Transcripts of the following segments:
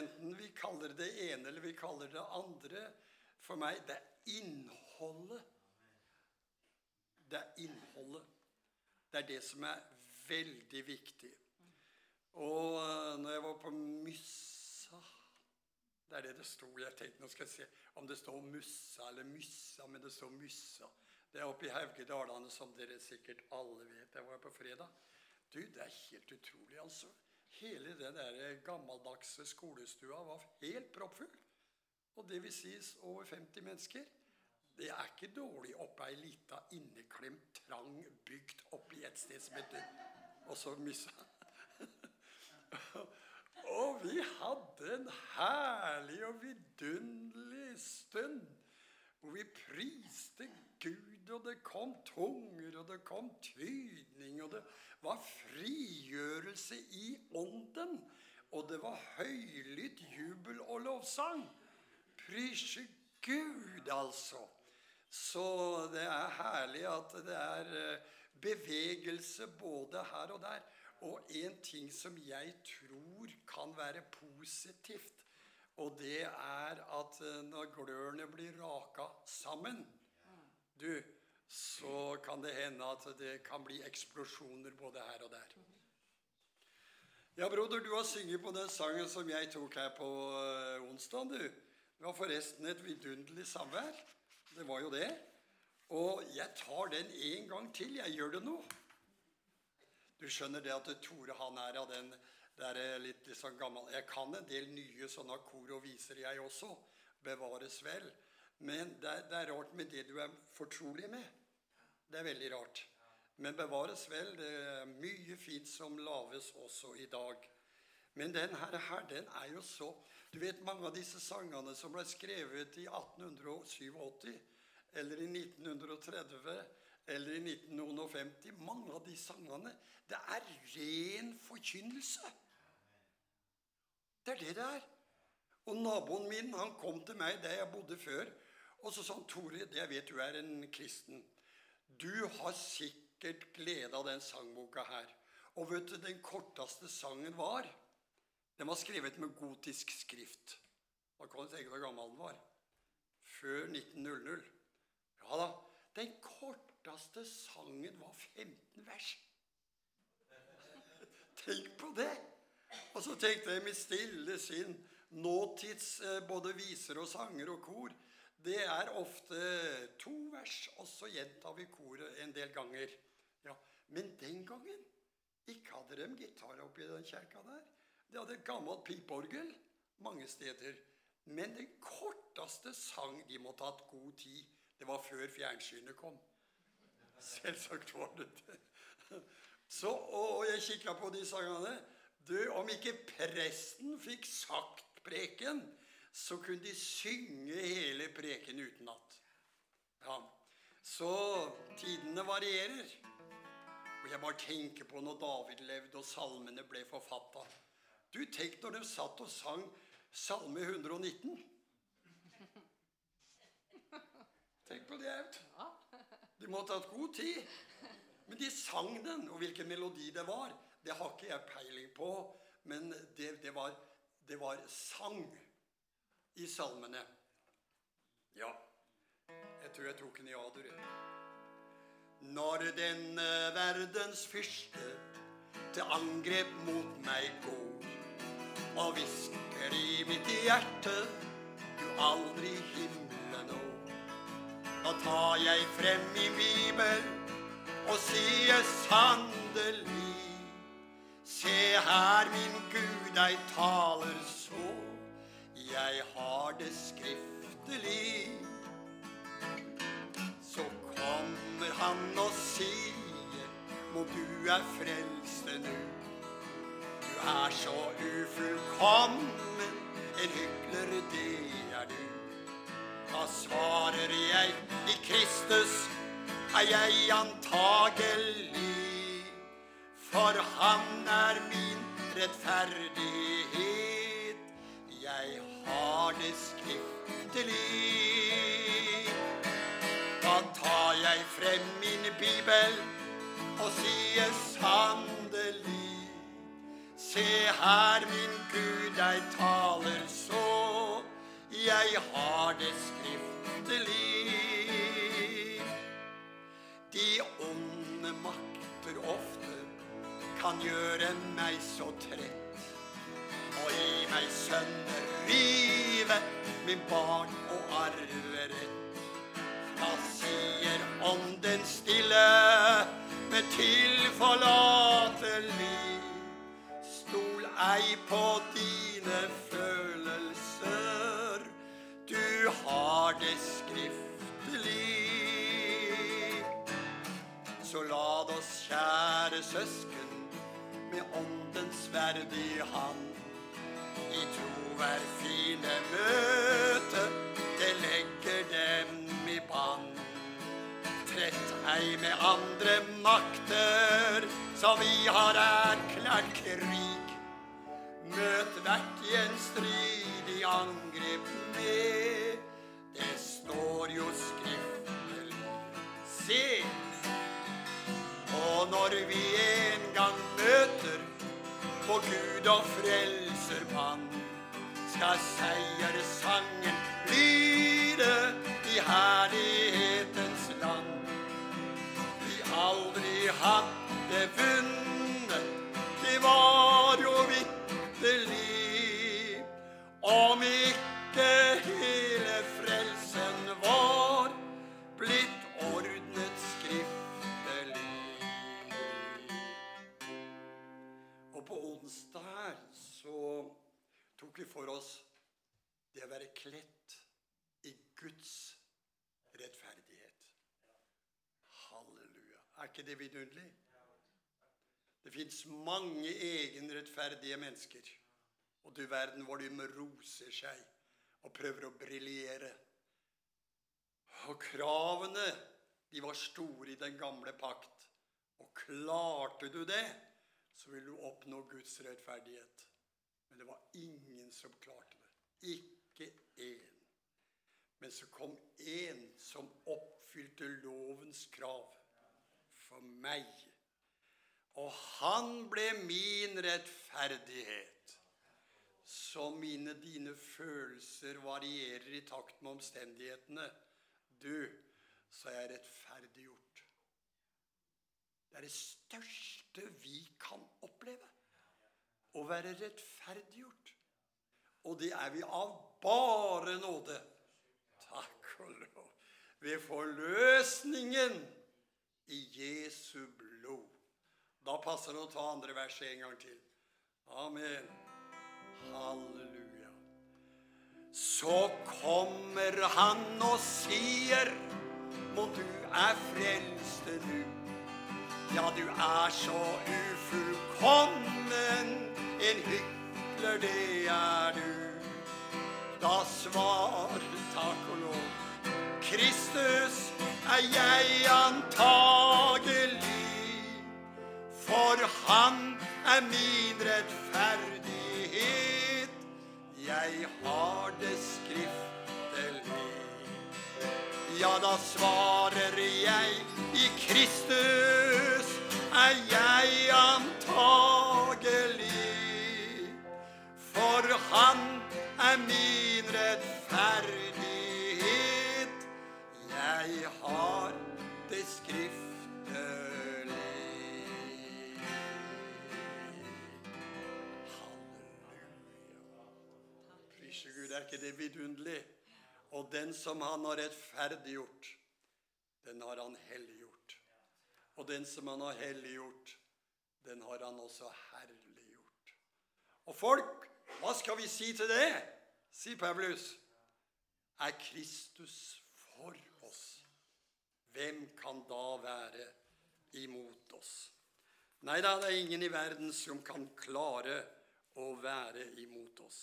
enten vi kaller det ene eller vi kaller det andre, for meg det er innholdet. Det er innholdet. Det er det som er veldig viktig. Og eh, når jeg var på Myssa Det er det det sto. Jeg tenkte nå skal jeg se om det står Mussa eller Myssa, men det står Myssa. Det er oppe i Haugedalene, som dere sikkert alle vet. Jeg var på fredag. Du, det er helt utrolig, altså. Hele den der gammeldagse skolestua var helt proppfull. Og det vil sies over 50 mennesker. Det er ikke dårlig oppe ei lita inneklemt, trang bygd oppi et sted som heter Og så missa Og vi hadde en herlig og vidunderlig stund hvor vi priste Gud, og det kom tunger, og det kom tydning, og det var frigjørelse i ånden. Og det var høylytt jubel og lovsang. Prise Gud, altså. Så det er herlig at det er eh, bevegelse både her og der. Og en ting som jeg tror kan være positivt, og det er at eh, når glørne blir raka sammen, du, så kan det hende at det kan bli eksplosjoner både her og der. Ja, broder, du har sunget på den sangen som jeg tok her på uh, onsdag, du. Det var forresten et vidunderlig samvær. Det var jo det. Og jeg tar den en gang til. Jeg gjør det nå. Du skjønner det at Tore han er av den der litt liksom gammel Jeg kan en del nye sånne kor og viser, jeg også. Bevares vel. Men det det er rart med det du er fortrolig med. Det er veldig rart. Men bevares vel. Det er mye fint som lages også i dag. Men den her, her, den er jo så Du vet mange av disse sangene som ble skrevet i 1887 eller i 1930 eller i 1950 Mange av de sangene det er ren forkynnelse. Det er det det er. Og naboen min han kom til meg der jeg bodde før, og så sa han, 'Tore, jeg vet du er en kristen. Du har sikkert glede av den sangboka her.' Og vet du, den korteste sangen var Den var skrevet med gotisk skrift. Da kan du tenke hvor gammel den var. Før 1900. Ja da. Den korteste sangen var 15 vers. Tenk på det! Og så tenkte jeg mitt stille sinn Nåtids eh, både viser og sanger og kor, det er ofte to vers, og så gjentar vi koret en del ganger. Ja, Men den gangen ikke hadde de gitar oppi den kjerka der. De hadde et gammelt pipeorgel mange steder. Men den korteste sang de måtte ha hatt god tid. Det var før fjernsynet kom. Selvsagt var det det. Og jeg kikka på de sangene. Du, om ikke presten fikk sagt preken, så kunne de synge hele preken utenat. Ja. Så tidene varierer. Og jeg bare tenker på når David levde og salmene ble forfatta. Du, tenk når de satt og sang Salme 119. Tenk på det. De måtte ha hatt god tid. Men de sang den, og hvilken melodi det var, det har ikke jeg peiling på. Men det, det, var, det var sang i salmene. Ja, jeg tror jeg tok den i adur. Når denne verdens fyrste til angrep mot meg går, og hvisker i mitt hjerte du aldri himmelen når, da tar jeg frem min bibel og sier sannelig Se her, min Gud, deg taler så, jeg har det skriftlig. Så kommer han og sier, må du er frelste nu. Du er så ufullkommen, en hykler, det er du. Da svarer jeg i Kristus er jeg antagelig, for han er min rettferdighet. Jeg har det skriftlig. Da tar jeg frem min bibel og sier sannelig. Se her, min Gud, deg taler så. Jeg har det skriftlig. De onde makter ofte kan gjøre meg så trett. Og gi meg sønner rive min barn og arverett. Da sier ånden stille med tilforlatelig. Stol ei på dine følelser, du har det skriftlig. Så la oss, kjære søsken, med åndens verd i hand, i tro hver fine møte, det legger dem i bann. Trett ei med andre makter, så vi har erklært krig. Møt hvert gjenstridig angrep med, det står jo skriftlig. Se! Og når vi en gang møter på Gud og frelser mann, skal seierssangen lyde i herlighetens land. Vi aldri hadde vunnet, det var jo vitterlig. Om for oss det å være kledt i Guds rettferdighet. Halleluja. Er ikke det vidunderlig? Det fins mange egenrettferdige mennesker. Og du verden hvor de roser seg og prøver å briljere. Og kravene, de var store i den gamle pakt. Og klarte du det, så vil du oppnå Guds rettferdighet. Men det var ingen som klarte det. Ikke én. Men så kom én som oppfylte lovens krav for meg. Og han ble min rettferdighet. Så mine, dine følelser varierer i takt med omstendighetene. Du, så er jeg rettferdiggjort. Det er det største vi kan oppleve. Å være rettferdiggjort. Og det er vi av bare nåde. Takk og lov. Ved forløsningen i Jesu blod. Da passer det å ta andre verset en gang til. Amen. Halleluja. Så kommer han og sier, må du er frelste nu. Ja, du er så ufullkommen, en hykler, det er du. Da svarer takk og lov, Kristus er jeg antagelig. For han er min rettferdighet. Jeg har det skriftelig. Ja, da svarer jeg i Kristus er jeg antagelig. For han er min rettferdighet. Jeg har det skriftelig. Halleluja. Prise Gud, er ikke det vidunderlig? Og den som han har rettferdiggjort, den har han helliggjort. Og den som han har helliggjort, den har han også herliggjort. Og folk, hva skal vi si til det? sier Paulus. Er Kristus for oss? Hvem kan da være imot oss? Nei da, det er ingen i verden som kan klare å være imot oss.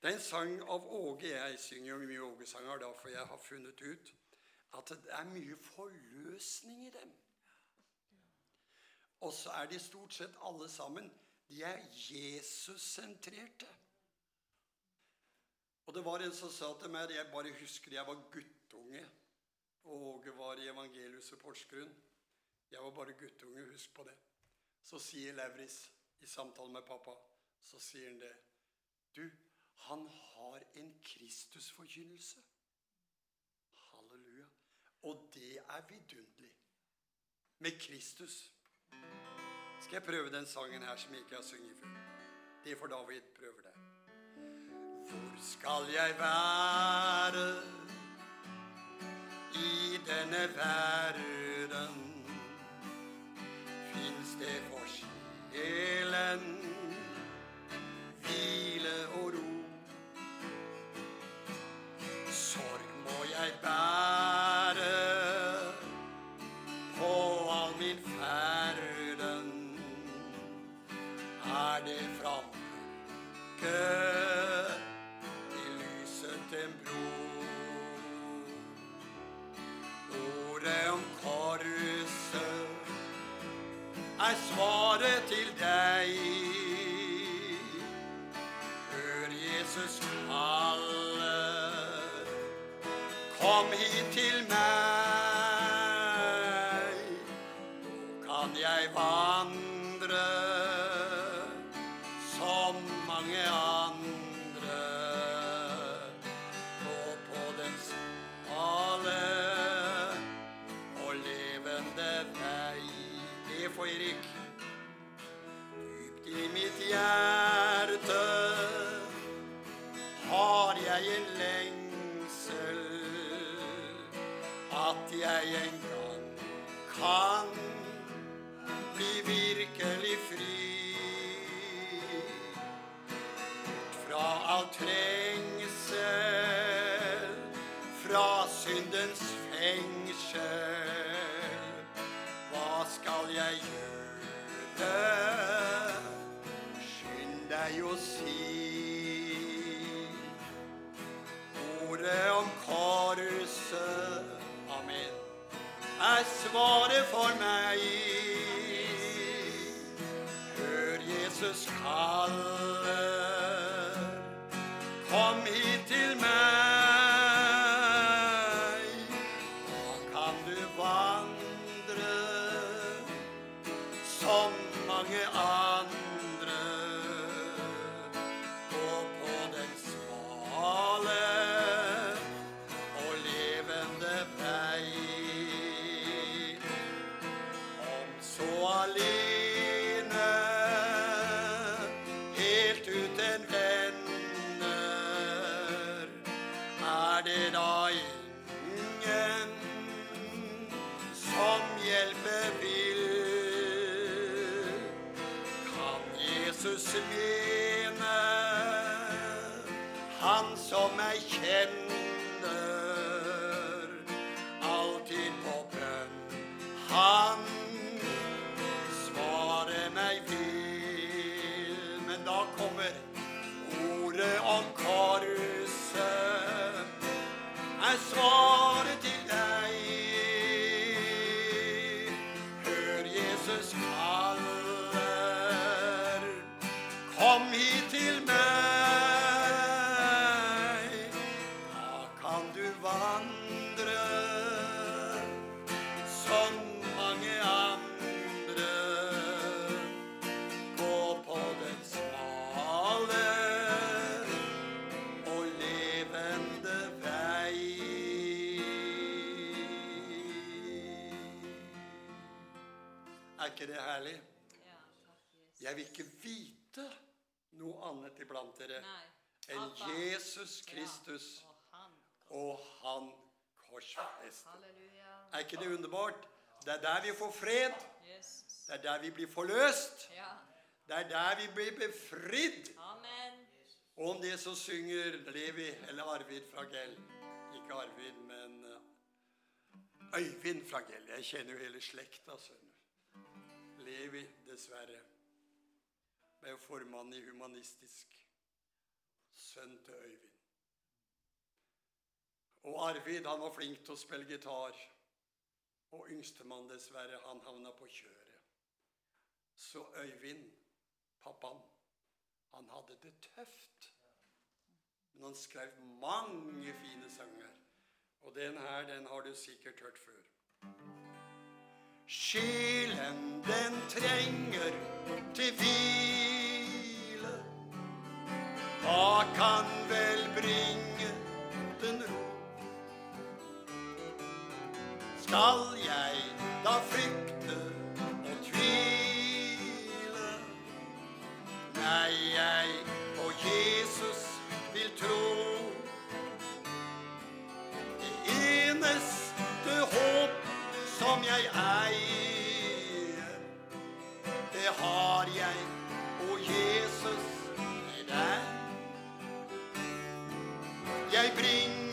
Det er en sang av Åge. Jeg synger jo mye Åge-sanger, for jeg har funnet ut at det er mye forløsning i dem. Og så er de stort sett alle sammen de er Jesus-sentrerte. Og det var en som sa til meg Jeg bare husker jeg var guttunge. Og Åge var i evangeliet Porsgrunn. Jeg var bare guttunge, husk på det. Så sier Lauritz i samtale med pappa så sier han det. Du, han har en Kristusforkynnelse. Halleluja. Og det er vidunderlig. Med Kristus. Skal jeg prøve den sangen her som jeg ikke har sunget før? Det får David prøve det. Hvor skal jeg være i denne verden? Fins det for sjelen hvile og ro? Jeg en gang kan bli virkelig fri. Bort fra all trengsel, fra syndens fengsel. Er svaret for meg. Hør Jesus kalle, ikke det herlig? Jeg vil ikke vite noe annet iblant dere enn Jesus Kristus og han. korsfestet. Er ikke det underbart? Det er der vi får fred. Det er der vi blir forløst. Det er der vi blir befridd. Og om det så synger Levi eller Arvid fra Gell. Ikke Arvid, men eh, Øyvind fra Gell. Jeg kjenner jo hele slekta. skjønner du. Levi, dessverre, ble jo formann i Humanistisk. Sønn til Øyvind. Og Arvid han var flink til å spille gitar. Og yngstemann, dessverre, han havna på kjøret. Så Øyvind, pappaen, han hadde det tøft. Men han skrev mange fine sanger. Og den her, den har du sikkert hørt før. Sjelen, den trenger til hvile. Hva kan vel bringe den ro? Skal jeg da frykte og tvile? Nei, jeg på Jesus vil tro. Jeg eier, det har jeg og Jesus er deg. Jeg bringes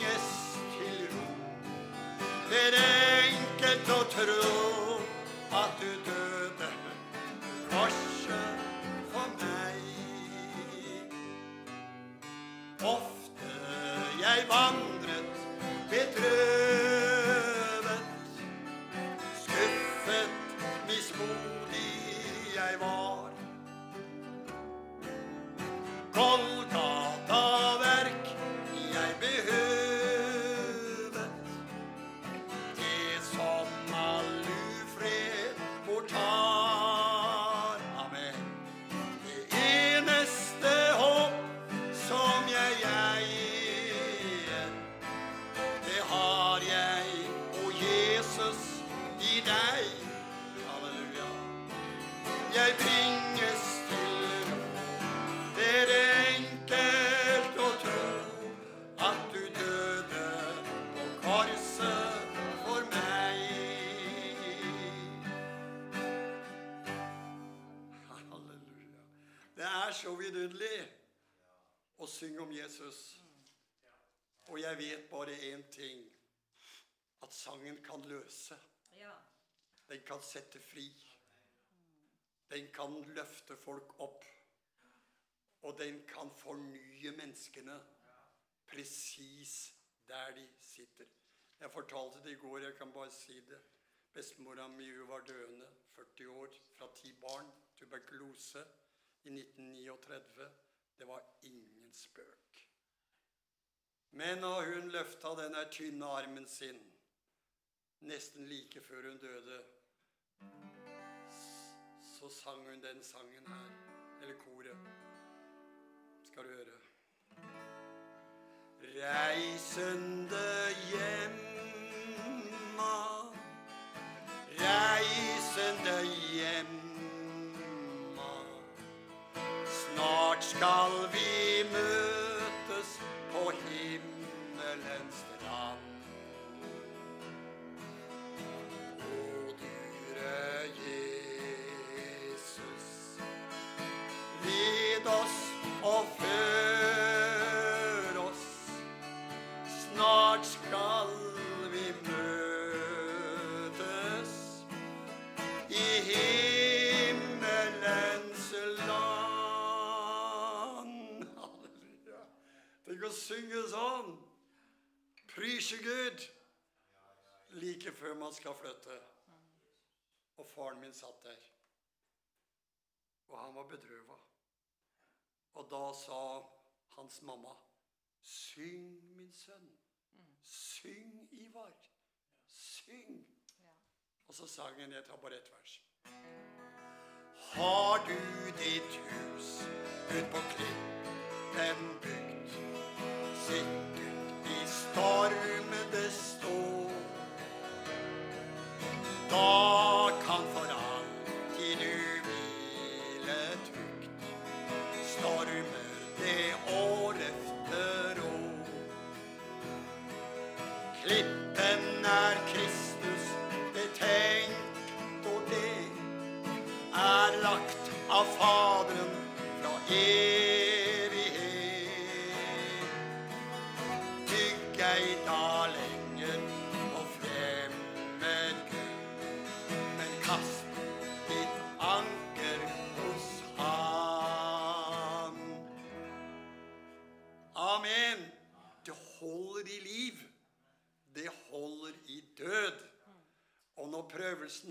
Kan sette fri. Den kan løfte folk opp. Og den kan fornye menneskene presis der de sitter. Jeg fortalte det i går, jeg kan bare si det. Bestemora mi var døende, 40 år, fra ti barn. Tuberkulose i 1939. Det var ingen spøk. Men da hun løfta den tynne armen sin, nesten like før hun døde, så sang hun den sangen her. Eller koret. Skal du høre. Reisende Prise Gud like før man skal flytte. Og faren min satt der. Og han var bedrøva. Og da sa hans mamma, syng, min sønn. Syng, Ivar. Syng. Og så sang han, jeg tar bare ett vers. Har du ditt hus ut på klippen bygd, sikkert i stormende stå. Da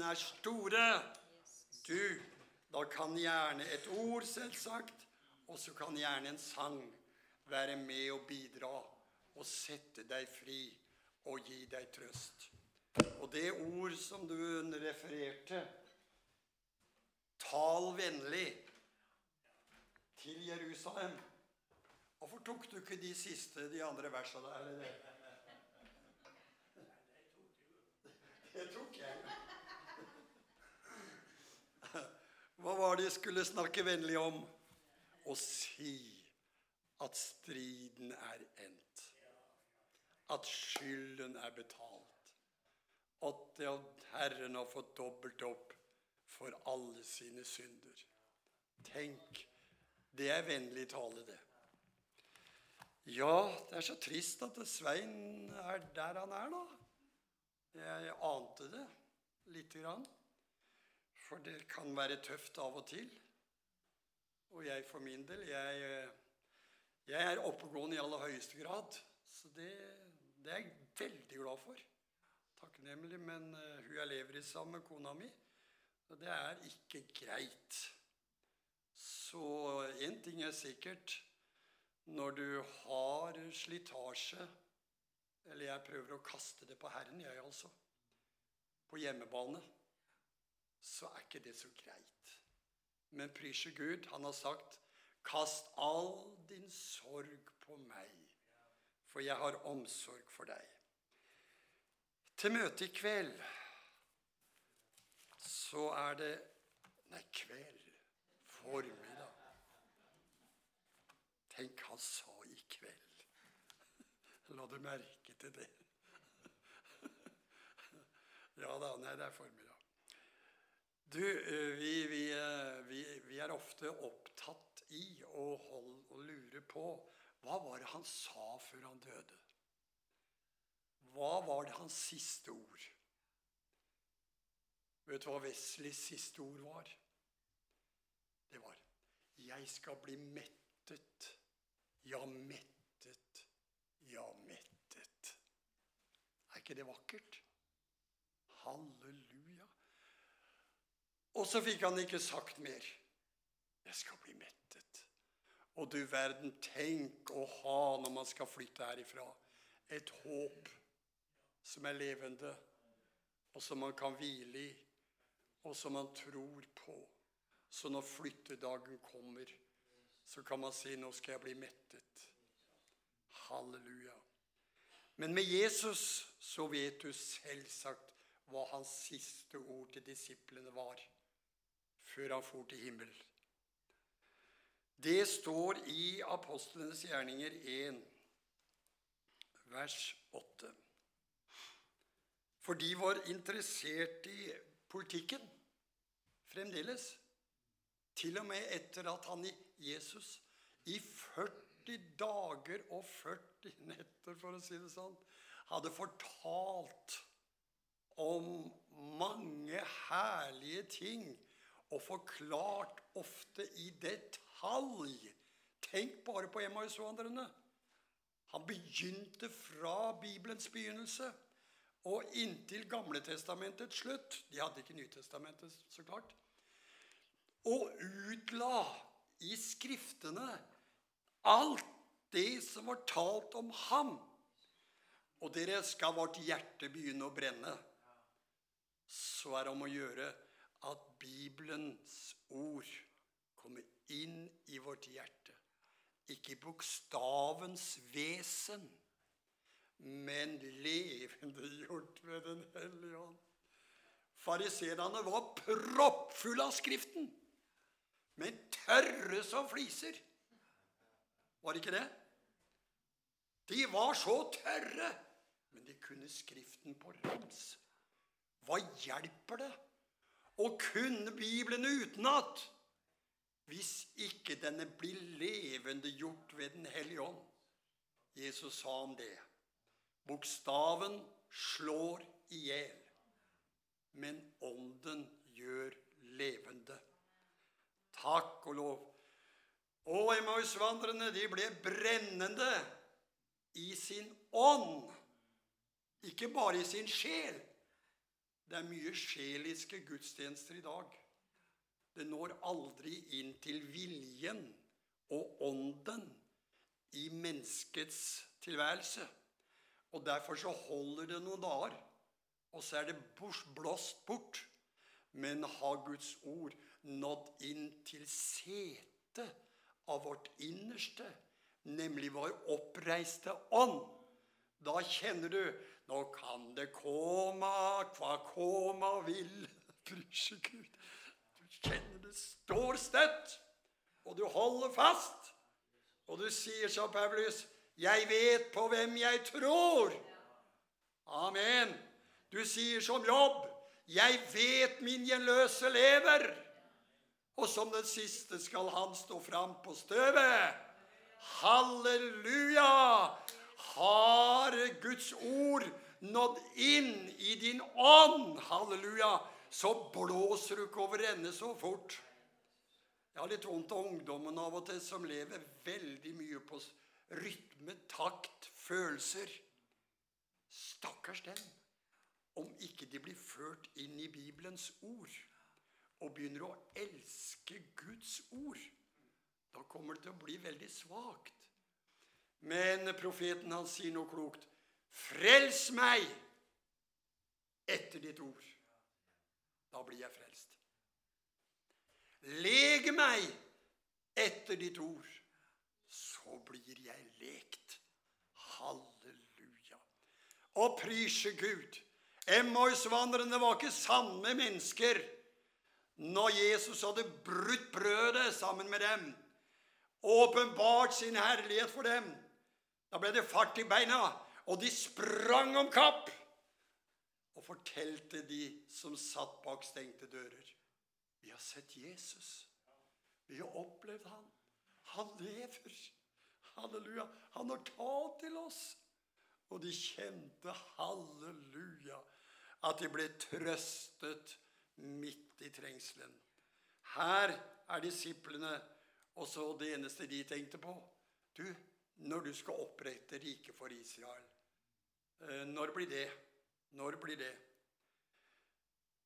prøvelsene er store, du, da kan gjerne et ord, selvsagt, og så kan gjerne en sang være med og bidra og sette deg fri og gi deg trøst. Og det ord som du refererte, tal vennlig til Jerusalem Hvorfor tok du ikke de siste, de andre versene der? Eller? Det Hva var det jeg skulle snakke vennlig om? Å si at striden er endt. At skylden er betalt. At Herren har fått dobbelt opp for alle sine synder. Tenk, det er vennlig tale, det. Ja, det er så trist at Svein er der han er, da. Jeg ante det lite grann. For det kan være tøft av og til. Og jeg for min del, jeg, jeg er oppegående i aller høyeste grad. Så det, det, er jeg veldig glad for. Takknemlig. Men uh, hun jeg lever i sammen med, kona mi, og det er ikke greit. Så én ting er sikkert. Når du har slitasje Eller jeg prøver å kaste det på Herren, jeg altså. På hjemmebane så er ikke det så greit. Men prysje Gud, han har sagt, 'Kast all din sorg på meg, for jeg har omsorg for deg'. Til møtet i kveld så er det Nei, kveld. Formiddag. Tenk, han sa i kveld. La du merke til det? Ja da, nei, det er formiddag. Du, eh, vi, vi, eh, vi, vi, er ofte opptatt i å, holde, å lure på hva var det han sa før han døde? Hva var det hans siste ord? Vet du hva Wesleys siste ord var? Det var 'Jeg skal bli mettet'. Ja, mettet. Ja, mettet. Er ikke det vakkert? Halleluja. Og så fikk han ikke sagt mer. Jeg skal bli mettet. Og du verden, tenk å ha når man skal flytte herifra, et håp som er levende, og som man kan hvile i, og som man tror på. Så når flyttedagen kommer, så kan man si 'nå skal jeg bli mettet'. Halleluja. Men med Jesus så vet du selvsagt hva hans siste ord til disiplene var før han for til himmel. Det står i Apostlenes gjerninger 1, vers 8. For de var interessert i politikken fremdeles. Til og med etter at han i Jesus i 40 dager og 40 netter, for å si det sånn, hadde fortalt om mange herlige ting og forklart ofte i detalj. Tenk bare på Emmaus-vandrerne. Han begynte fra Bibelens begynnelse og inntil Gamletestamentets slutt. De hadde ikke Nytestamentet, så klart. Og utla i Skriftene alt det som var talt om ham. Og dere skal vårt hjerte begynne å brenne. Så er det om å gjøre Bibelens ord kommer inn i vårt hjerte. Ikke i bokstavens vesen, men levendegjort ved Den hellige ånd. Fariserene var proppfulle av Skriften, men tørre som fliser. Var det ikke det? De var så tørre, men de kunne Skriften på rams. Hva hjelper det og kunne Bibelen utenat hvis ikke denne blir levendegjort ved Den hellige ånd. Jesus sa om det. Bokstaven slår i hjel, men ånden gjør levende. Takk og lov. Og Emmausvandrerne de ble brennende i sin ånd, ikke bare i sin sjel. Det er mye sjeliske gudstjenester i dag. Det når aldri inn til viljen og ånden i menneskets tilværelse. Og Derfor så holder det noen dager, og så er det blåst bort. Men har Guds ord nådd inn til setet av vårt innerste, nemlig vår oppreiste ånd. Da kjenner du Nå kan det komme hva komme vil. Prysje Gud. Du kjenner det står støtt, og du holder fast. Og du sier som Paulus, 'Jeg vet på hvem jeg tror'. Amen. Du sier som jobb, 'Jeg vet min gjenløse lever'. Og som den siste skal han stå fram på støvet. Halleluja! Har Guds ord nådd inn i din ånd, halleluja, så blåser du ikke over ende så fort. Jeg har litt vondt av ungdommen av og til som lever veldig mye på rytme, takt, følelser. Stakkars den om ikke de blir ført inn i Bibelens ord og begynner å elske Guds ord. Da kommer det til å bli veldig svakt. Men profeten han sier noe klokt. Frels meg etter ditt ord. Da blir jeg frelst. Leg meg etter ditt ord. Så blir jeg lekt. Halleluja. Og prise Gud. Emmausvandrerne var ikke samme mennesker når Jesus hadde brutt brødet sammen med dem, åpenbart sin herlighet for dem. Da ble det fart i beina, og de sprang om kapp og fortalte de som satt bak stengte dører. Vi har sett Jesus. Vi har opplevd han. Han lever. Halleluja. Han har talt til oss. Og de kjente, halleluja, at de ble trøstet midt i trengselen. Her er disiplene også det eneste de tenkte på. Du, når du skal opprette riket for Israel, eh, når blir det? Når blir det?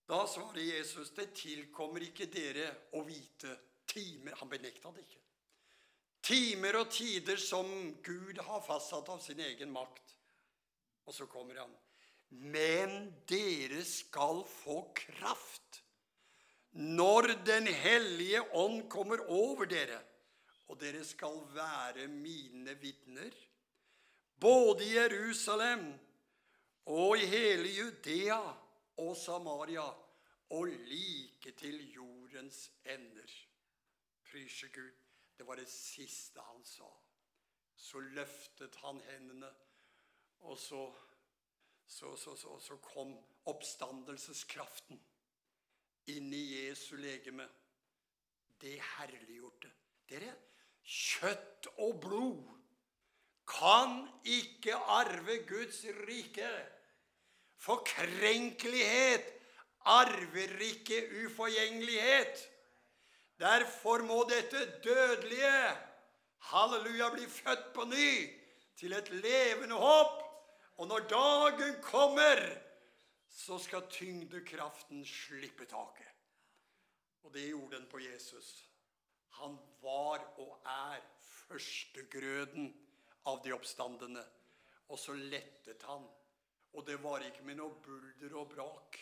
Da svarer Jesus, det tilkommer ikke dere å vite timer Han benekta det ikke. Timer og tider som Gud har fastsatt av sin egen makt. Og så kommer han. Men dere skal få kraft når Den hellige ånd kommer over dere, og dere skal være mine vitner, både i Jerusalem og i hele Judea og Samaria og like til jordens ender. Pryse Gud. Det var det siste han sa. Så løftet han hendene, og så, så, så, så, kom oppstandelseskraften inn i Jesu legeme. Det herliggjorte. Dere, kjøtt og blod kan ikke arve Guds rike. Forkrenkelighet arver ikke uforgjengelighet. Derfor må dette dødelige, halleluja, bli født på ny til et levende håp. Og når dagen kommer, så skal tyngdekraften slippe taket. Og det gjorde den på Jesus. Han var og er førstegrøden av de oppstandende. Og så lettet han. Og det var ikke med noe bulder og brak.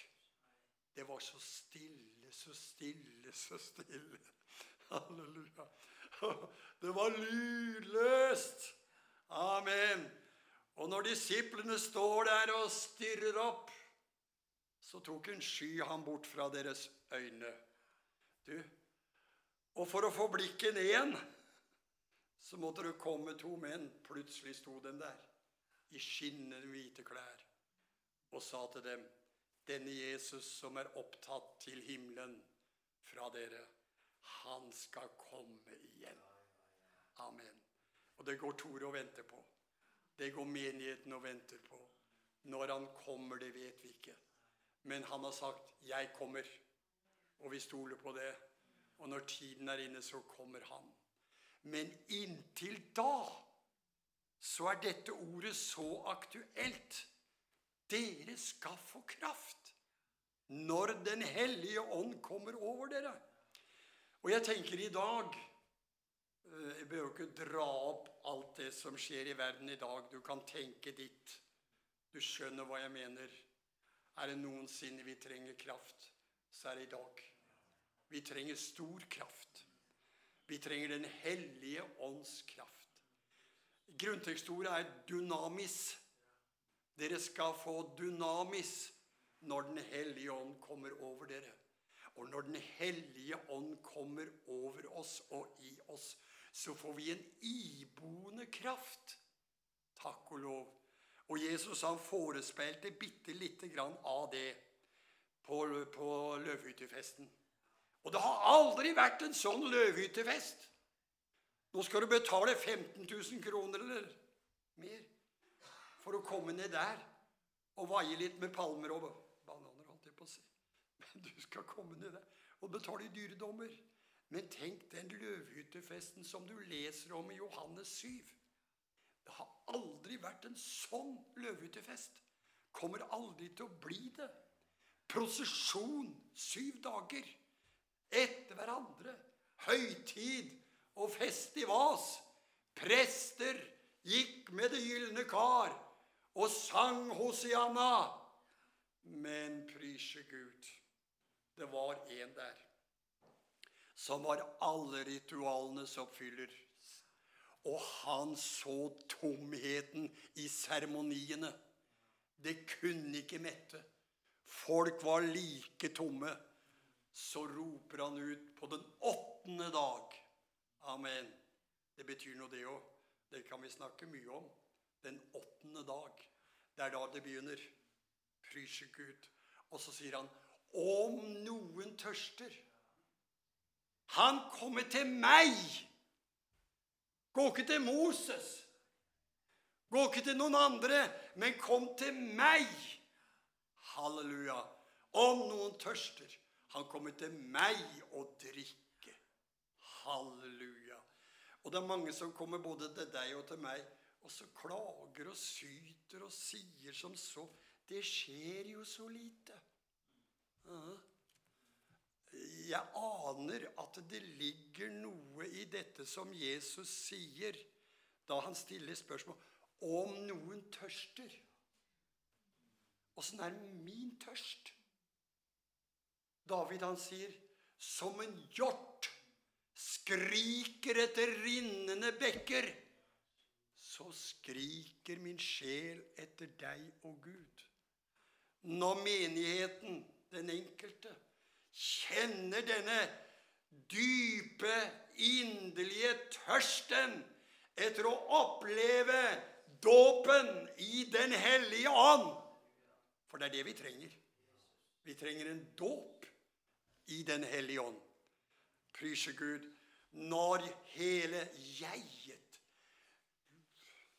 Det var så stille, så stille, så stille. Halleluja. Det var lydløst. Amen. Og når disiplene står der og stirrer opp, så tok en sky ham bort fra deres øyne. Du, og for å få blikket ned igjen, så måtte det komme to menn. Plutselig sto den der i skinnende hvite klær og sa til dem denne Jesus som er opptatt til himmelen fra dere, han skal komme igjen. Amen. Og det går Tore og venter på. Det går menigheten og venter på. Når han kommer, det vet vi ikke. Men han har sagt 'Jeg kommer', og vi stoler på det. Og når tiden er inne, så kommer han. Men inntil da så er dette ordet så aktuelt. Dere skal få kraft når Den hellige ånd kommer over dere. Og jeg tenker i dag eh, Jeg behøver ikke dra opp alt det som skjer i verden i dag. Du kan tenke ditt. Du skjønner hva jeg mener. Er det noensinne vi trenger kraft, så er det i dag. Vi trenger stor kraft. Vi trenger Den hellige ånds kraft. Grunntekstordet er dynamis. Dere skal få dynamis når Den hellige ånd kommer over dere. Og når Den hellige ånd kommer over oss og i oss, så får vi en iboende kraft. Takk og lov. Og Jesus han forespeilte bitte lite grann av det på, på løvhyttefesten. Og det har aldri vært en sånn løvhyttefest. Nå skal du betale 15 000 kroner eller mer for å komme ned der og vaie litt med palmer og bananer, holdt jeg på å si. Men du skal komme ned der og betale dyredommer. Men tenk den løvhyttefesten som du leser om i Johannes 7. Det har aldri vært en sånn løvhyttefest. Kommer aldri til å bli det. Prosesjon syv dager etter hverandre. Høytid og fest i vas. Prester gikk med det gylne kar og sang Hosianna. Men prysje Gud, det var en der som var alle ritualenes oppfyller. Og han så tomheten i seremoniene. Det kunne ikke mette. Folk var like tomme. Så roper han ut på den åttende dag. Amen. Det betyr noe, det òg. Det kan vi snakke mye om. Den åttende dag. Det er da det begynner. Pryser Gud. Og så sier han, om noen tørster Han kommer til meg. Gå ikke til Moses. Gå ikke til noen andre, men kom til meg. Halleluja. Om noen tørster, han kommer til meg og drikke. Halleluja. Og det er mange som kommer både til deg og til meg, og så klager og syter og sier som så Det skjer jo så lite. Jeg aner at det ligger noe i dette som Jesus sier da han stiller spørsmål om noen tørster. Åssen er min tørst? David han sier som en hjort skriker etter rinnende bekker, så skriker min sjel etter deg, og Gud. Når menigheten, den enkelte, kjenner denne dype, inderlige tørsten etter å oppleve dåpen i Den hellige ånd For det er det vi trenger. Vi trenger en dåp i Den hellige ånd. Prise Gud. Når hele jeget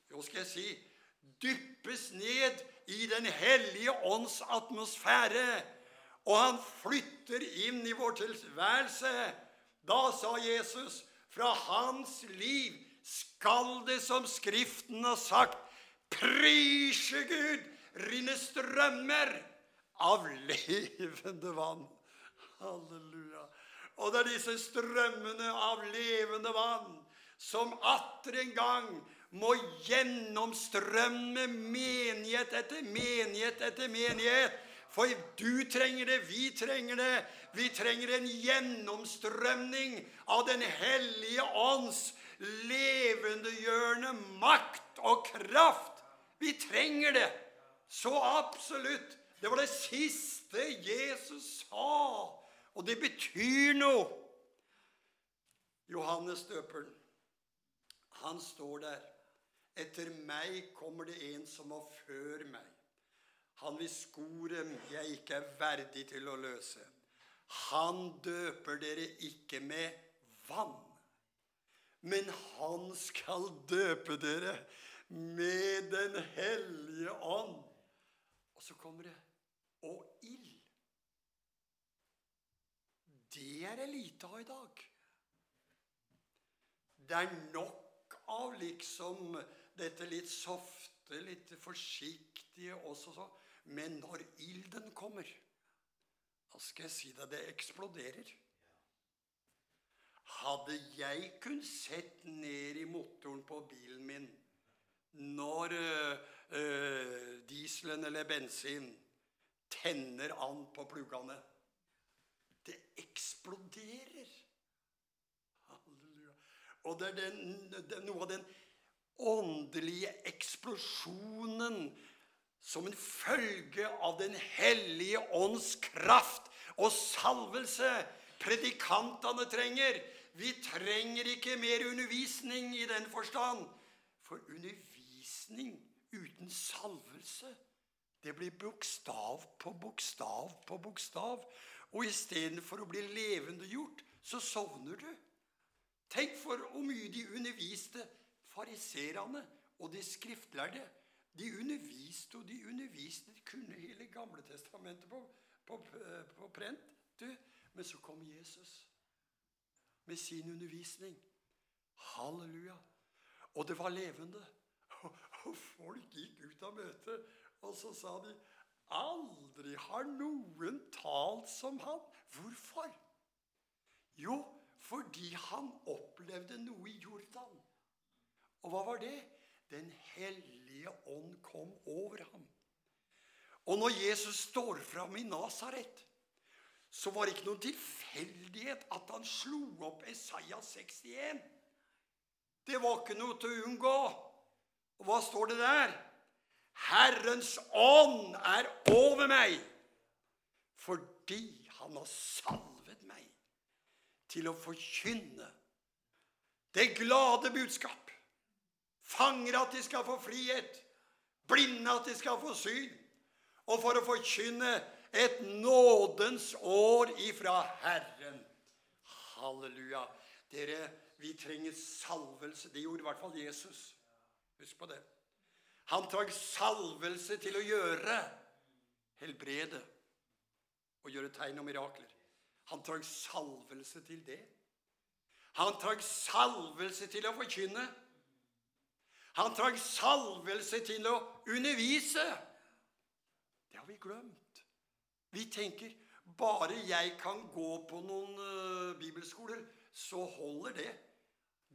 Hva skal jeg si dyppes ned i Den hellige ånds atmosfære, og han flytter inn i vår tilværelse, da sa Jesus, fra hans liv skal det, som Skriften har sagt, prise Gud, rinne strømmer av levende vann. Halleluja. Og det er disse strømmene av levende vann som atter en gang må gjennomstrømme menighet etter menighet etter menighet. For du trenger det, vi trenger det. Vi trenger en gjennomstrømning av Den hellige ånds levendegjørende makt og kraft. Vi trenger det. Så absolutt. Det var det siste Jesus sa. Og det betyr noe. Johannes døperen, han står der. Etter meg kommer det en som var før meg. Han vil skore jeg ikke er verdig til å løse. Han døper dere ikke med vann, men han skal døpe dere med Den hellige ånd. Og så kommer det og ild. Det er det lite av i dag. Det er nok av liksom dette litt softe, litt forsiktige også så. Men når ilden kommer, da skal jeg si deg det eksploderer. Hadde jeg kun sett ned i motoren på bilen min når øh, dieselen eller bensin tenner an på pluggene Det eksploderer. Halleluja. Og det er, den, det noe av den åndelige eksplosjonen som en følge av Den hellige ånds kraft og salvelse predikantene trenger. Vi trenger ikke mer undervisning i den forstand. For undervisning uten salvelse, det blir bokstav på bokstav på bokstav. Og istedenfor å bli levendegjort, så sovner du. Tenk for hvor mye de underviste fariserene og de skriftlærde. De underviste og de underviste. De kunne hele Gamle testamentet på, på, på prent. Du, men så kom Jesus med sin undervisning. Halleluja. Og det var levende. Og folk gikk ut av møtet, og så sa de Aldri har noen talt som han. Hvorfor? Jo, fordi han opplevde noe i Jordan. Og hva var det? Den hellige ånd kom over ham. Og når Jesus står fram i Nasaret, så var det ikke noen tilfeldighet at han slo opp Isaiah 61. Det var ikke noe til å unngå. Og hva står det der? Herrens ånd er over meg, fordi han har salvet meg til å forkynne det glade budskap. Fanger at de skal få frihet, blinde at de skal få syn, og for å forkynne et nådens år ifra Herren. Halleluja. Dere, vi trenger salvelse. Det gjorde i hvert fall Jesus. Husk på det. Han trang salvelse til å gjøre helbrede og gjøre tegn og mirakler. Han trang salvelse til det. Han trang salvelse til å forkynne. Han trang salvelse til å undervise. Det har vi glemt. Vi tenker bare jeg kan gå på noen uh, bibelskoler, så holder det.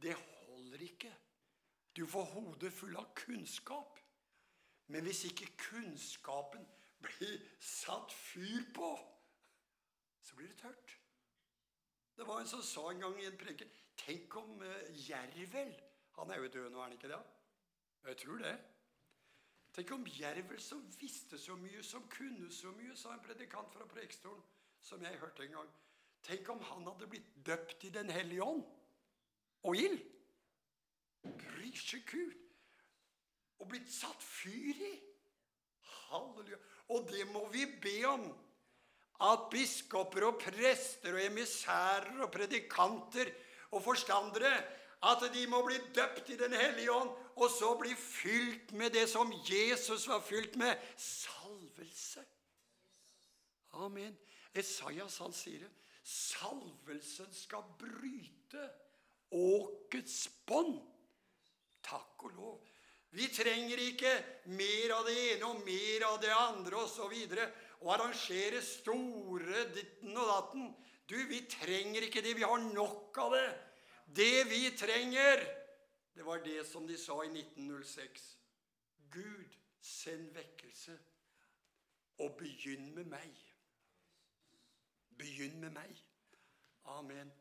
Det holder ikke. Du får hodet full av kunnskap. Men hvis ikke kunnskapen blir satt fyr på, så blir det tørt. Det var en som sa en gang i en preken Tenk om uh, Jervel Han er jo død nå, er han ikke det? Jeg tror det. Tenk om Jervel, som visste så mye, som kunne så mye, sa en predikant fra Preikestolen, som jeg hørte en gang. Tenk om han hadde blitt døpt i Den hellige ånd og ild. Gud. Og blitt satt fyr i. Halleluja. Og det må vi be om. At biskoper og prester og emissærer og predikanter og forstandere at de må bli døpt i Den hellige ånd, og så bli fylt med det som Jesus var fylt med salvelse. Amen. Esaias han sier det. Salvelsen skal bryte åkets bånd. Takk og lov. Vi trenger ikke mer av det ene og mer av det andre osv. Og, og arrangere store ditten og datten. Du, vi trenger ikke det. Vi har nok av det. Det vi trenger, det var det som de sa i 1906. Gud, send vekkelse, og begynn med meg. Begynn med meg. Amen.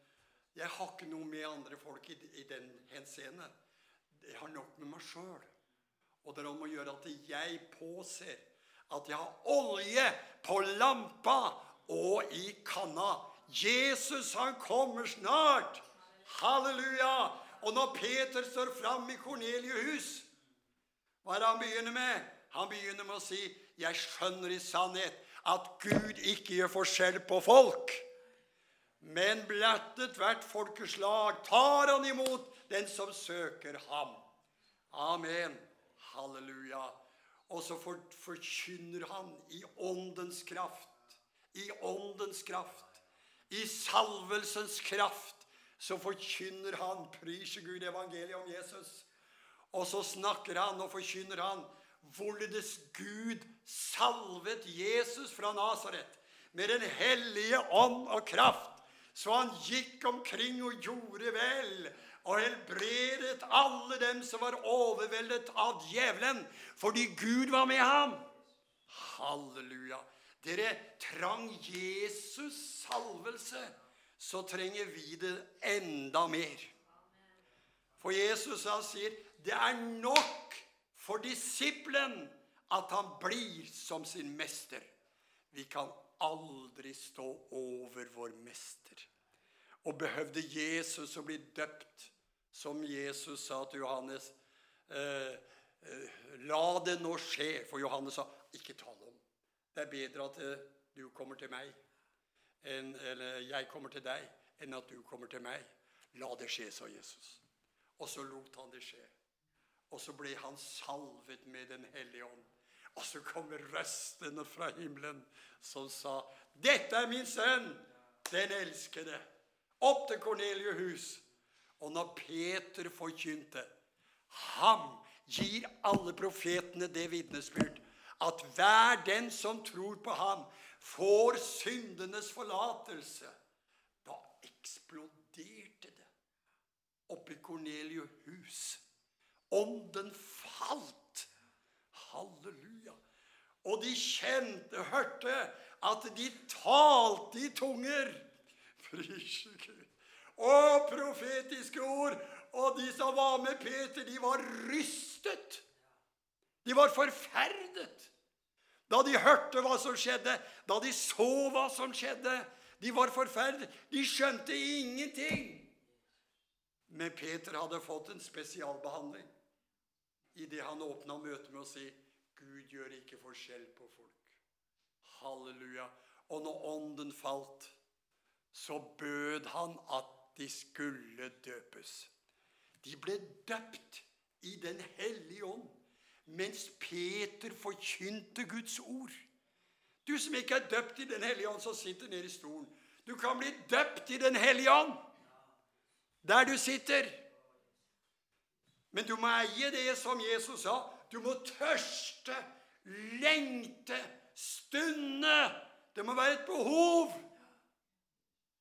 Jeg har ikke noe med andre folk i, i den henseende. Jeg har nok med meg sjøl. Og det er om å gjøre at jeg påser at jeg har olje på lampa og i kanna. Jesus, han kommer snart. Halleluja! Og når Peter står fram i Kornelius, hva er det han begynner med? Han begynner med å si, 'Jeg skjønner i sannhet at Gud ikke gjør forskjell på folk.' Men blattet hvert folkeslag tar han imot den som søker ham. Amen. Halleluja. Og så forkynner han i åndens kraft. I åndens kraft. I salvelsens kraft så forkynner han, priser Gud, evangeliet om Jesus. Og så snakker han og forkynner han hvorledes Gud salvet Jesus fra Nasaret med Den hellige ånd og kraft, så han gikk omkring og gjorde vel og helbredet alle dem som var overveldet av djevelen, fordi Gud var med ham. Halleluja. Dere trang Jesus salvelse, så trenger vi det enda mer. For Jesus han sier, Det er nok for disippelen at han blir som sin mester. Vi kan aldri stå over vår mester. Og behøvde Jesus å bli døpt, som Jesus sa til Johannes eh, eh, La det nå skje. For Johannes sa ikke tale om. Det er bedre at eh, du kommer til meg, enn, eller jeg kommer til deg, enn at du kommer til meg. La det skje, sa Jesus. Og så lot han det skje. Og så ble han salvet med Den hellige ånd. Og så kommer røstene fra himmelen som sa, 'Dette er min sønn, den elskede.' Opp til Kornelius' hus. Og når Peter forkynte Ham gir alle profetene det vitnesbyrd at hver den som tror på ham, får syndenes forlatelse. Da eksploderte det oppi Kornelius' hus. Ånden falt. Halleluja. Og de kjente, hørte, at de talte i tunger. Prise Gud. Og profetiske ord. Og de som var med Peter, de var rystet. De var forferdet. Da de hørte hva som skjedde, da de så hva som skjedde. De var forferdet. De skjønte ingenting. Men Peter hadde fått en spesialbehandling idet han åpna møtet med å si Gud gjør ikke forskjell på folk. Halleluja. Og når ånden falt, så bød han at de skulle døpes. De ble døpt i Den hellige ånd mens Peter forkynte Guds ord. Du som ikke er døpt i Den hellige ånd, som sitter nede i stolen. Du kan bli døpt i Den hellige ånd der du sitter. Men du må eie det som Jesus sa. Du må tørste, lengte, stunde. Det må være et behov.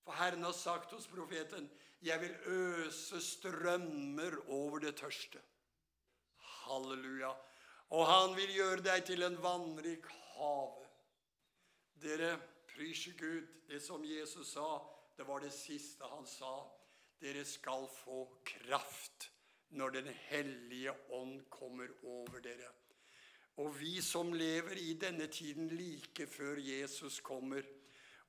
For Herren har sagt hos profeten, 'Jeg vil øse strømmer over det tørste'. Halleluja. Og han vil gjøre deg til en vannrik hage. Dere, pryser Gud, det som Jesus sa, det var det siste han sa. Dere skal få kraft når Den hellige ånd kommer over dere. Og vi som lever i denne tiden like før Jesus kommer,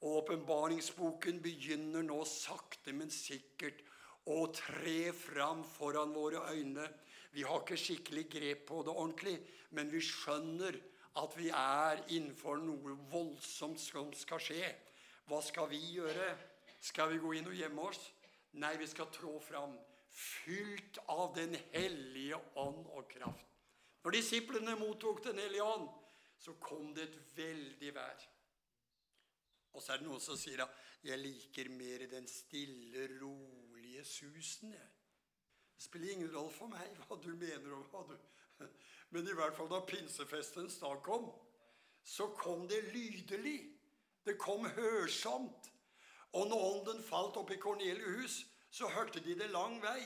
åpenbaringsboken begynner nå sakte, men sikkert å tre fram foran våre øyne. Vi har ikke skikkelig grep på det ordentlig, men vi skjønner at vi er innenfor noe voldsomt som skal skje. Hva skal vi gjøre? Skal vi gå inn og gjemme oss? Nei, vi skal trå fram, fylt av Den hellige ånd og kraft. Når disiplene mottok Den hellige ånd, så kom det et veldig vær. Og så er det noen som sier at 'jeg liker mer den stille, rolige susen'. Det spiller ingen rolle for meg hva du mener om hva du Men i hvert fall da pinsefestens dag kom, så kom det lydelig. Det kom hørsomt. Og når ånden falt opp i Kornelius' så hørte de det lang vei.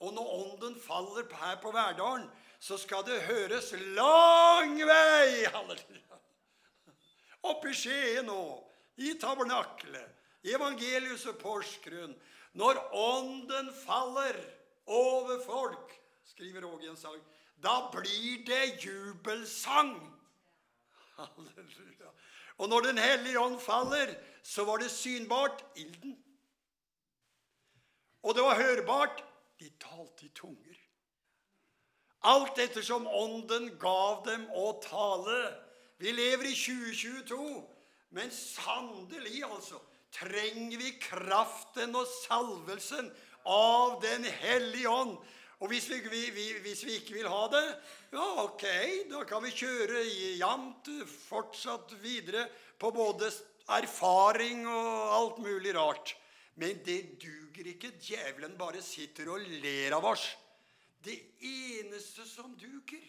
Og når ånden faller her på Verdalen, så skal det høres lang vei! Halleluja. Oppe i Skien nå, i tabernaklet, i evangelius og Porsgrunn. Når ånden faller over folk, skriver Åge en sang, da blir det jubelsang. Halleluja. Og når Den hellige ånd faller, så var det synbart ilden. Og det var hørbart de talte i tunger. Alt ettersom ånden gav dem å tale. Vi lever i 2022, men sannelig, altså, trenger vi kraften og salvelsen av Den hellige ånd. Og hvis vi, vi, hvis vi, ikke vil ha det, ja, ok, da kan vi kjøre jevnt fortsatt videre på både erfaring og alt mulig rart. Men det duger ikke. Djevelen bare sitter og ler av oss. Det eneste som duger,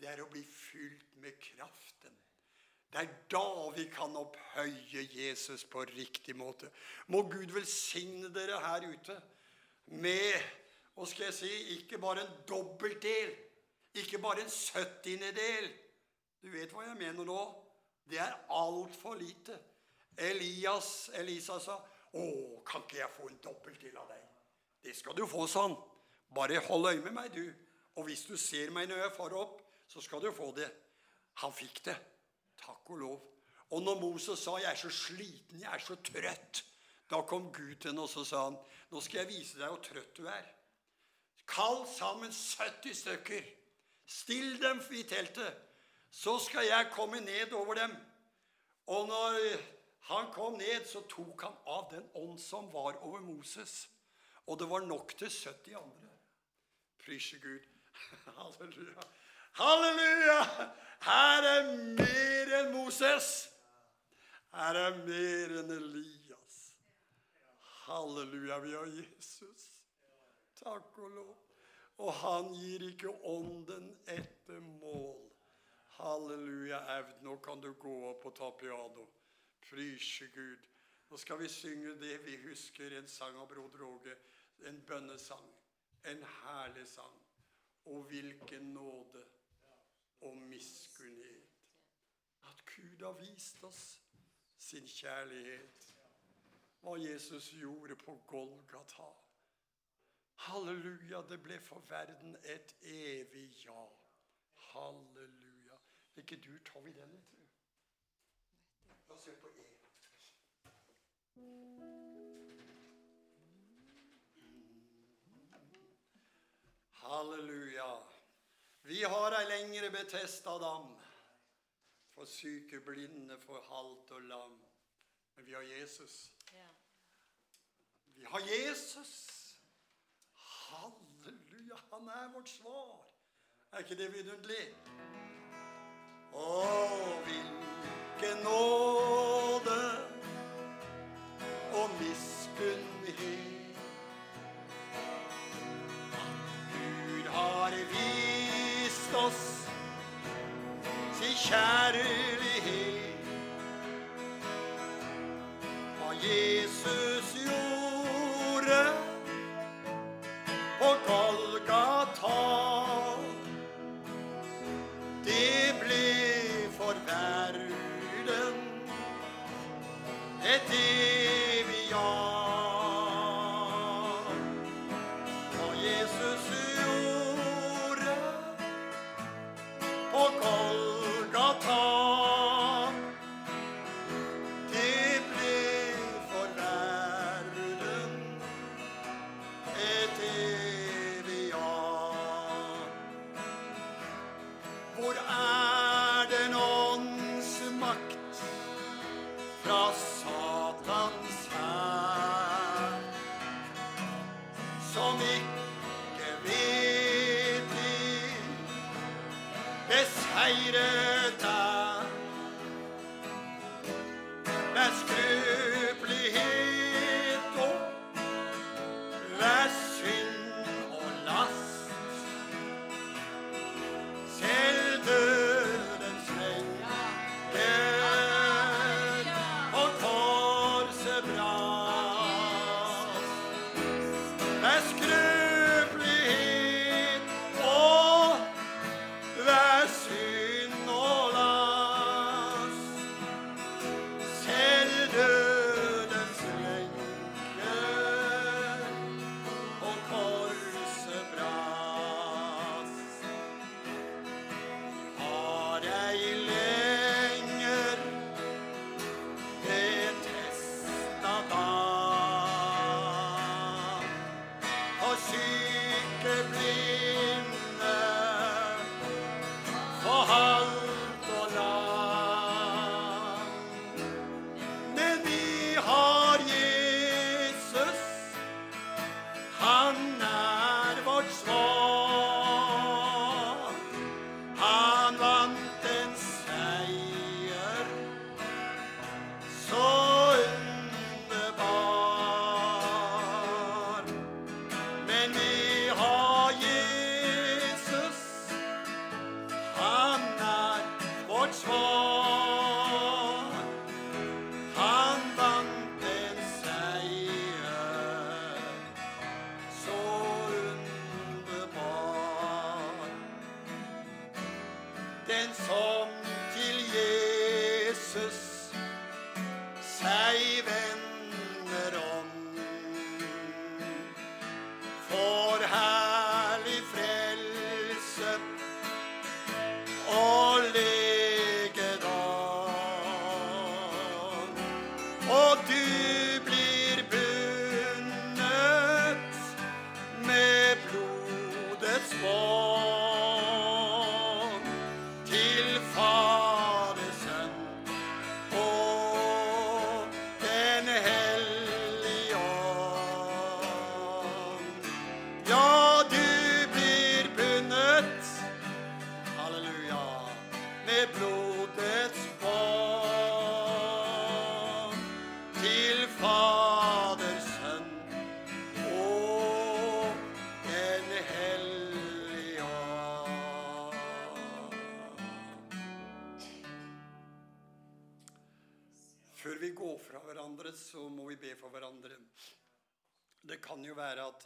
det er å bli fylt med kraften. Det er da vi kan opphøye Jesus på riktig måte. Må Gud velsigne dere her ute med og skal jeg si, ikke bare en dobbeltdel, ikke bare en syttiendedel. Du vet hva jeg mener nå? Det er altfor lite. Elias, Elisa sa 'Å, kan ikke jeg få en dobbeltdel av deg?' Det skal du få, sånn. Bare hold øye med meg, du. Og hvis du ser meg når jeg farer opp, så skal du få det. Han fikk det. Takk og lov. Og når Moses sa 'jeg er så sliten, jeg er så trøtt', da kom Gud til henne og så sa han, 'Nå skal jeg vise deg hvor trøtt du er'. Kall sammen 70 stykker. Still dem i teltet. Så skal jeg komme ned over dem. Og når han kom ned, så tok han av den ånd som var over Moses. Og det var nok til 70 andre. Prise Gud. Halleluja. Halleluja! Her er mer enn Moses. Her er mer enn Elias. Halleluja, vi har Jesus. Takk og lov. Og han gir ikke ånden etter mål. Halleluja, Aud. Nå kan du gå opp og ta piano. Prise Gud. Nå skal vi synge det vi husker, en sang av broder Åge. En bønnesang. En herlig sang. Og hvilken nåde og miskunnhet. At Gud har vist oss sin kjærlighet. Hva Jesus gjorde på Golgata. Halleluja, det ble for verden et evig ja. Halleluja. Ikke du, tar vi den, tror du. La oss se på E. Halleluja. Vi har ei lengre betesta dam for syke, blinde, for halt og lam. Men vi har Jesus. Ja. Vi har Jesus. Halleluja, han er vårt svar. Er ikke det vidunderlig? Å, hvilken nåde og miskunnhet sin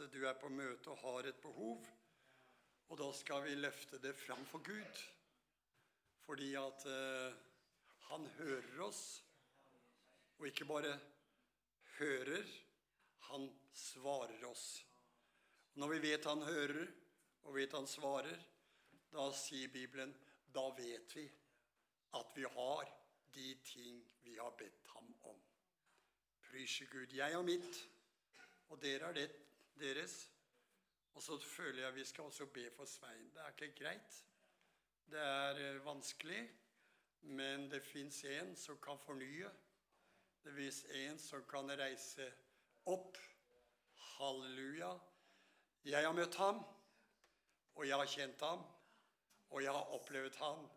du er på møte og har et behov, og da skal vi løfte det fram for Gud. Fordi at eh, han hører oss, og ikke bare hører, han svarer oss. Når vi vet han hører, og vet han svarer, da sier Bibelen, da vet vi at vi har de ting vi har bedt ham om. Prysje Gud. Jeg har mitt, og dere har det deres. Og så føler jeg vi skal også be for Svein. Det er ikke greit. Det er eh, vanskelig, men det fins en som kan fornye. Det fins en som kan reise opp. Halleluja. Jeg har møtt ham, og jeg har kjent ham, og jeg har opplevd ham.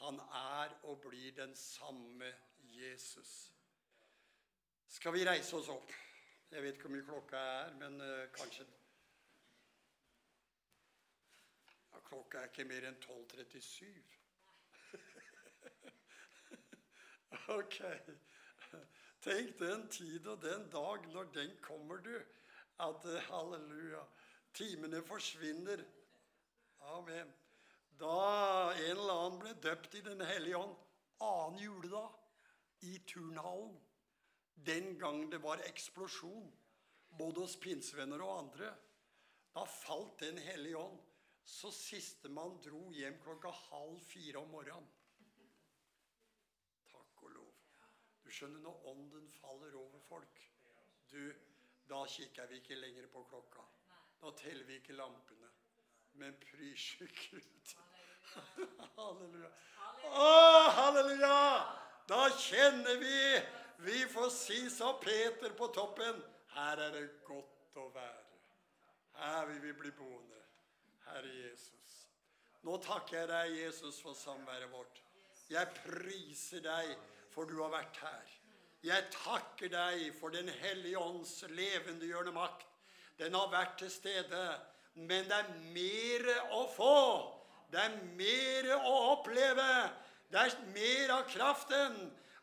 Han er og blir den samme Jesus. Skal vi reise oss opp? Jeg vet ikke hvor mye klokka er, men uh, kanskje ja, Klokka er ikke mer enn 12.37. ok. Tenk den tid og den dag når den kommer, du. At eh, halleluja. Timene forsvinner. Amen. Da en eller annen ble døpt i Den hellige ånd annen juledag i turnhallen, den gang det var eksplosjon, både hos pinsevenner og andre, da falt Den hellige ånd. Så sistemann dro hjem klokka halv fire om morgenen. Takk og lov. Du skjønner, når ånden faller over folk, du, da kikker vi ikke lenger på klokka. Da teller vi ikke lampene. Men prysje Gud. Halleluja. Å, halleluja! Da kjenner vi Vi får si sa Peter på toppen Her er det godt å være. Her vil vi bli boende. Herre Jesus. Nå takker jeg deg, Jesus, for samværet vårt. Jeg priser deg for du har vært her. Jeg takker deg for Den hellige ånds levendegjørende makt. Den har vært til stede, men det er mer å få. Det er mer å oppleve. Det er mer av kraften.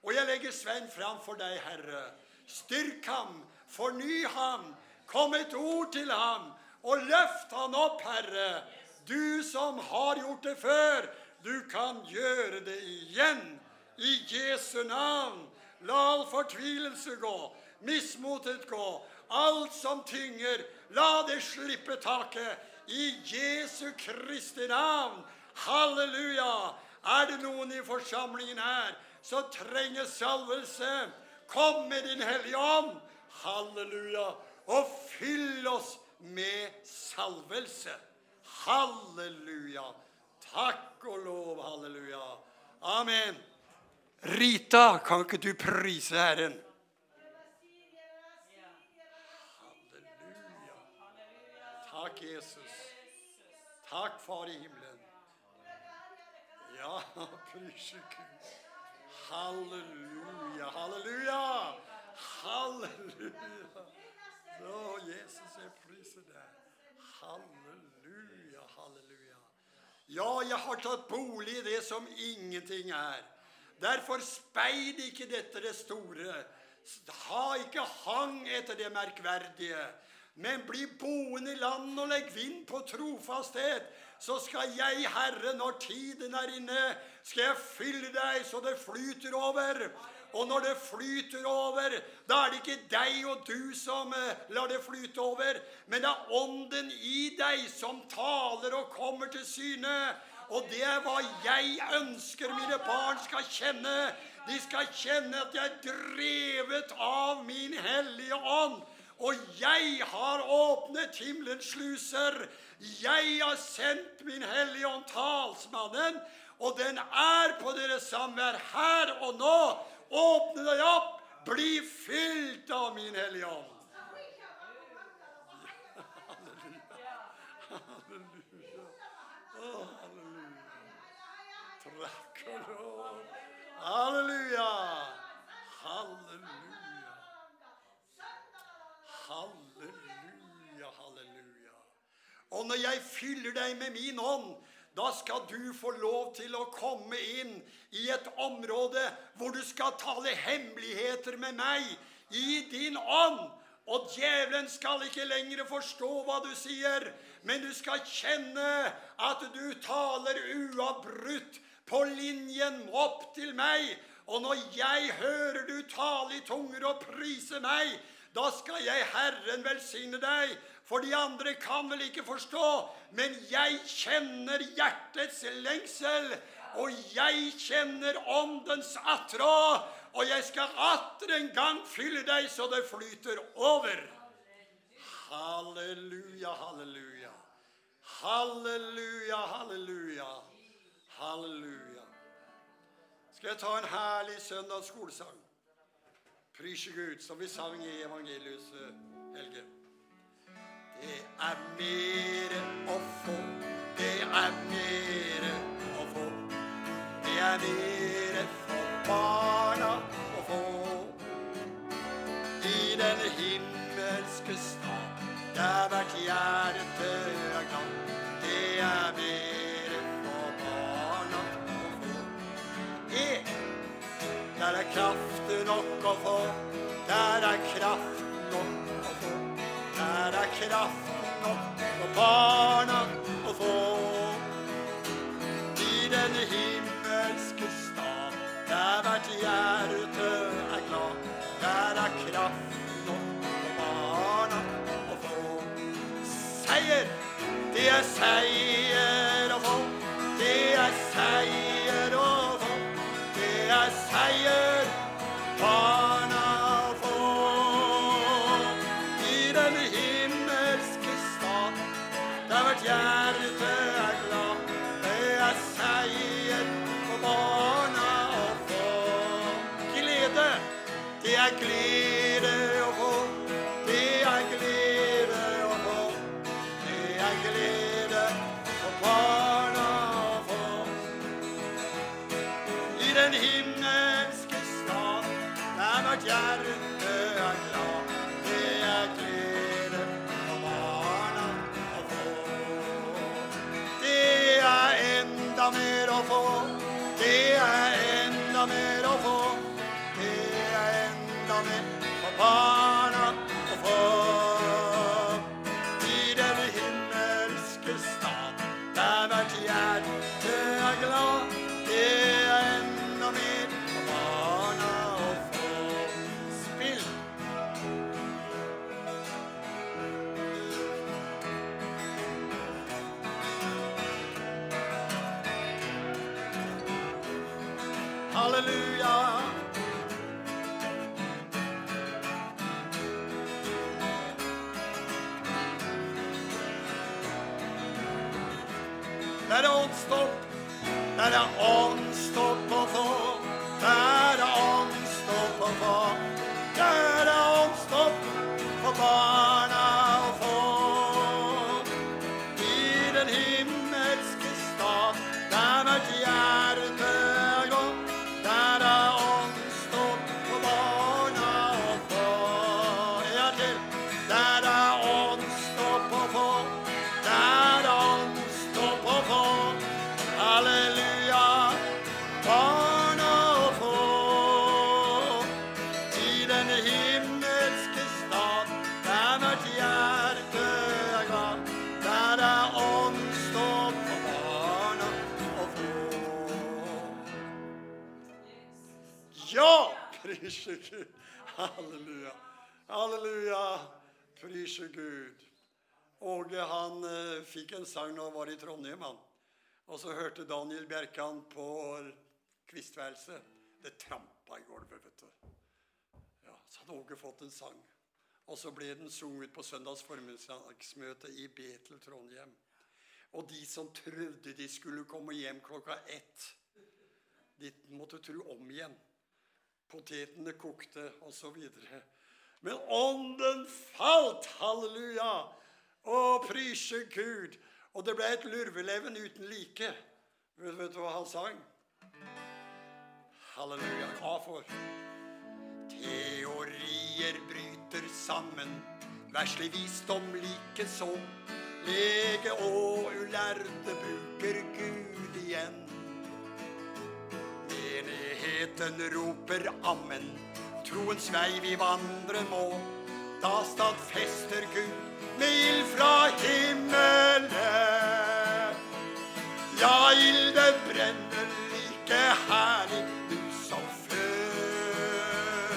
Og jeg legger Svein fram for deg, Herre. Styrk ham, forny ham, kom et ord til ham, og løft ham opp, Herre. Du som har gjort det før, du kan gjøre det igjen. I Jesu navn. La all fortvilelse gå, mismotet gå, alt som tynger, la det slippe taket. I Jesu Kristi navn. Halleluja. Er det noen i forsamlingen her som trenger salvelse, kom med Din Hellige Ånd. Halleluja. Og fyll oss med salvelse. Halleluja. Takk og lov. Halleluja. Amen. Rita, kan ikke du prise Herren? Halleluja. Takk, Jesus. Takk, Far i himmelen. Ja, prise Gud. Halleluja, halleluja. Halleluja. Å, Jesus, jeg priser deg. Halleluja, halleluja. Ja, jeg har tatt bolig i det som ingenting er. Derfor speid ikke dette det store. Ha ikke hang etter det merkverdige. Men bli boende i land og legg vind på trofasthet. Så skal jeg, Herre, når tiden er inne, skal jeg fylle deg så det flyter over. Og når det flyter over, da er det ikke deg og du som eh, lar det flyte over, men det er ånden i deg som taler og kommer til syne. Og det er hva jeg ønsker mine barn skal kjenne. De skal kjenne at jeg er drevet av min hellige ånd. Og jeg har åpnet himmelens sluser. Jeg har sendt min hellige ånd, talsmannen, og den er på deres samvær her og nå. Åpne deg opp, bli fylt av min hellige ånd. Halleluja. Halleluja. Lov. Halleluja. Halleluja. Halleluja, halleluja. Og når jeg fyller deg med min ånd, da skal du få lov til å komme inn i et område hvor du skal tale hemmeligheter med meg i din ånd. Og djevelen skal ikke lenger forstå hva du sier, men du skal kjenne at du taler uavbrutt på linjen opp til meg. Og når jeg hører du tale i tunger og prise meg, da skal jeg Herren velsigne deg. For de andre kan vel ikke forstå, men jeg kjenner hjertets lengsel. Og jeg kjenner åndens attrå, og jeg skal atter en gang fylle deg så det flyter over. Halleluja, halleluja. Halleluja, halleluja. Halleluja. Skal jeg ta en herlig søndagsskolesang? Prise Gud, som vi sang i evangeliet, Helge. Det er mere å få, det er mere å få. Det er mere for barna å få. I den himmelske stad, der hvert hjerte er glad. Det er mere for barna å få. E, der er kraft nok å få. Der er kraft nok. Der er kraften nok for barna å få. I den himmelske stad, der hvert hjerte er glad. Der er kraften nok for barna å få. Seier, det er seier å få. Det er seier den himmelske stad, der vårt hjerte Halleluja. Halleluja. Prise Gud. Åge han eh, fikk en sang når han var i Trondheim. han. Og så hørte Daniel Bjerkan på kvistværelset. Det trampa i gulvet, vet du. Ja, Så hadde Åge fått en sang. Og så ble den sunget på søndags formiddagsmøte i Betel Trondheim. Og de som trodde de skulle komme hjem klokka ett, de måtte tro om igjen. Potetene kokte, osv. Men ånden falt! Halleluja! Å, prise Gud! Og det ble et lurveleven uten like. Vet, vet du hva han sang? Halleluja. Hva for? Teorier bryter sammen, verslig visdom likeså. Lege og ulærde bruker Gud igjen. Menigheten roper ammen, troens vei vi vandre må. Da stadfester Gud med ild fra himmelen. Ja, ilden brenner like herlig nu som før.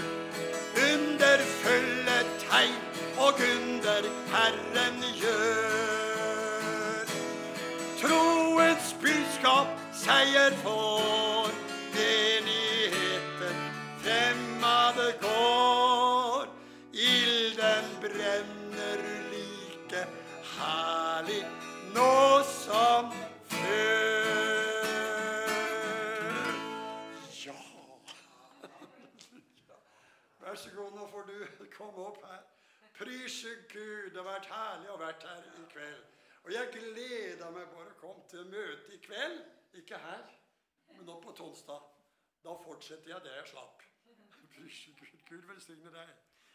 Under fulle tegn og under Herren gjør. Troens budskap seier for komme opp her. Prise Gud, det har vært herlig å vært her i kveld. Og jeg gleder meg bare å komme til møte i kveld. Ikke her, men nå på Tonstad. Da fortsetter jeg der jeg slapp. Prise Gud. Gud velsigne deg.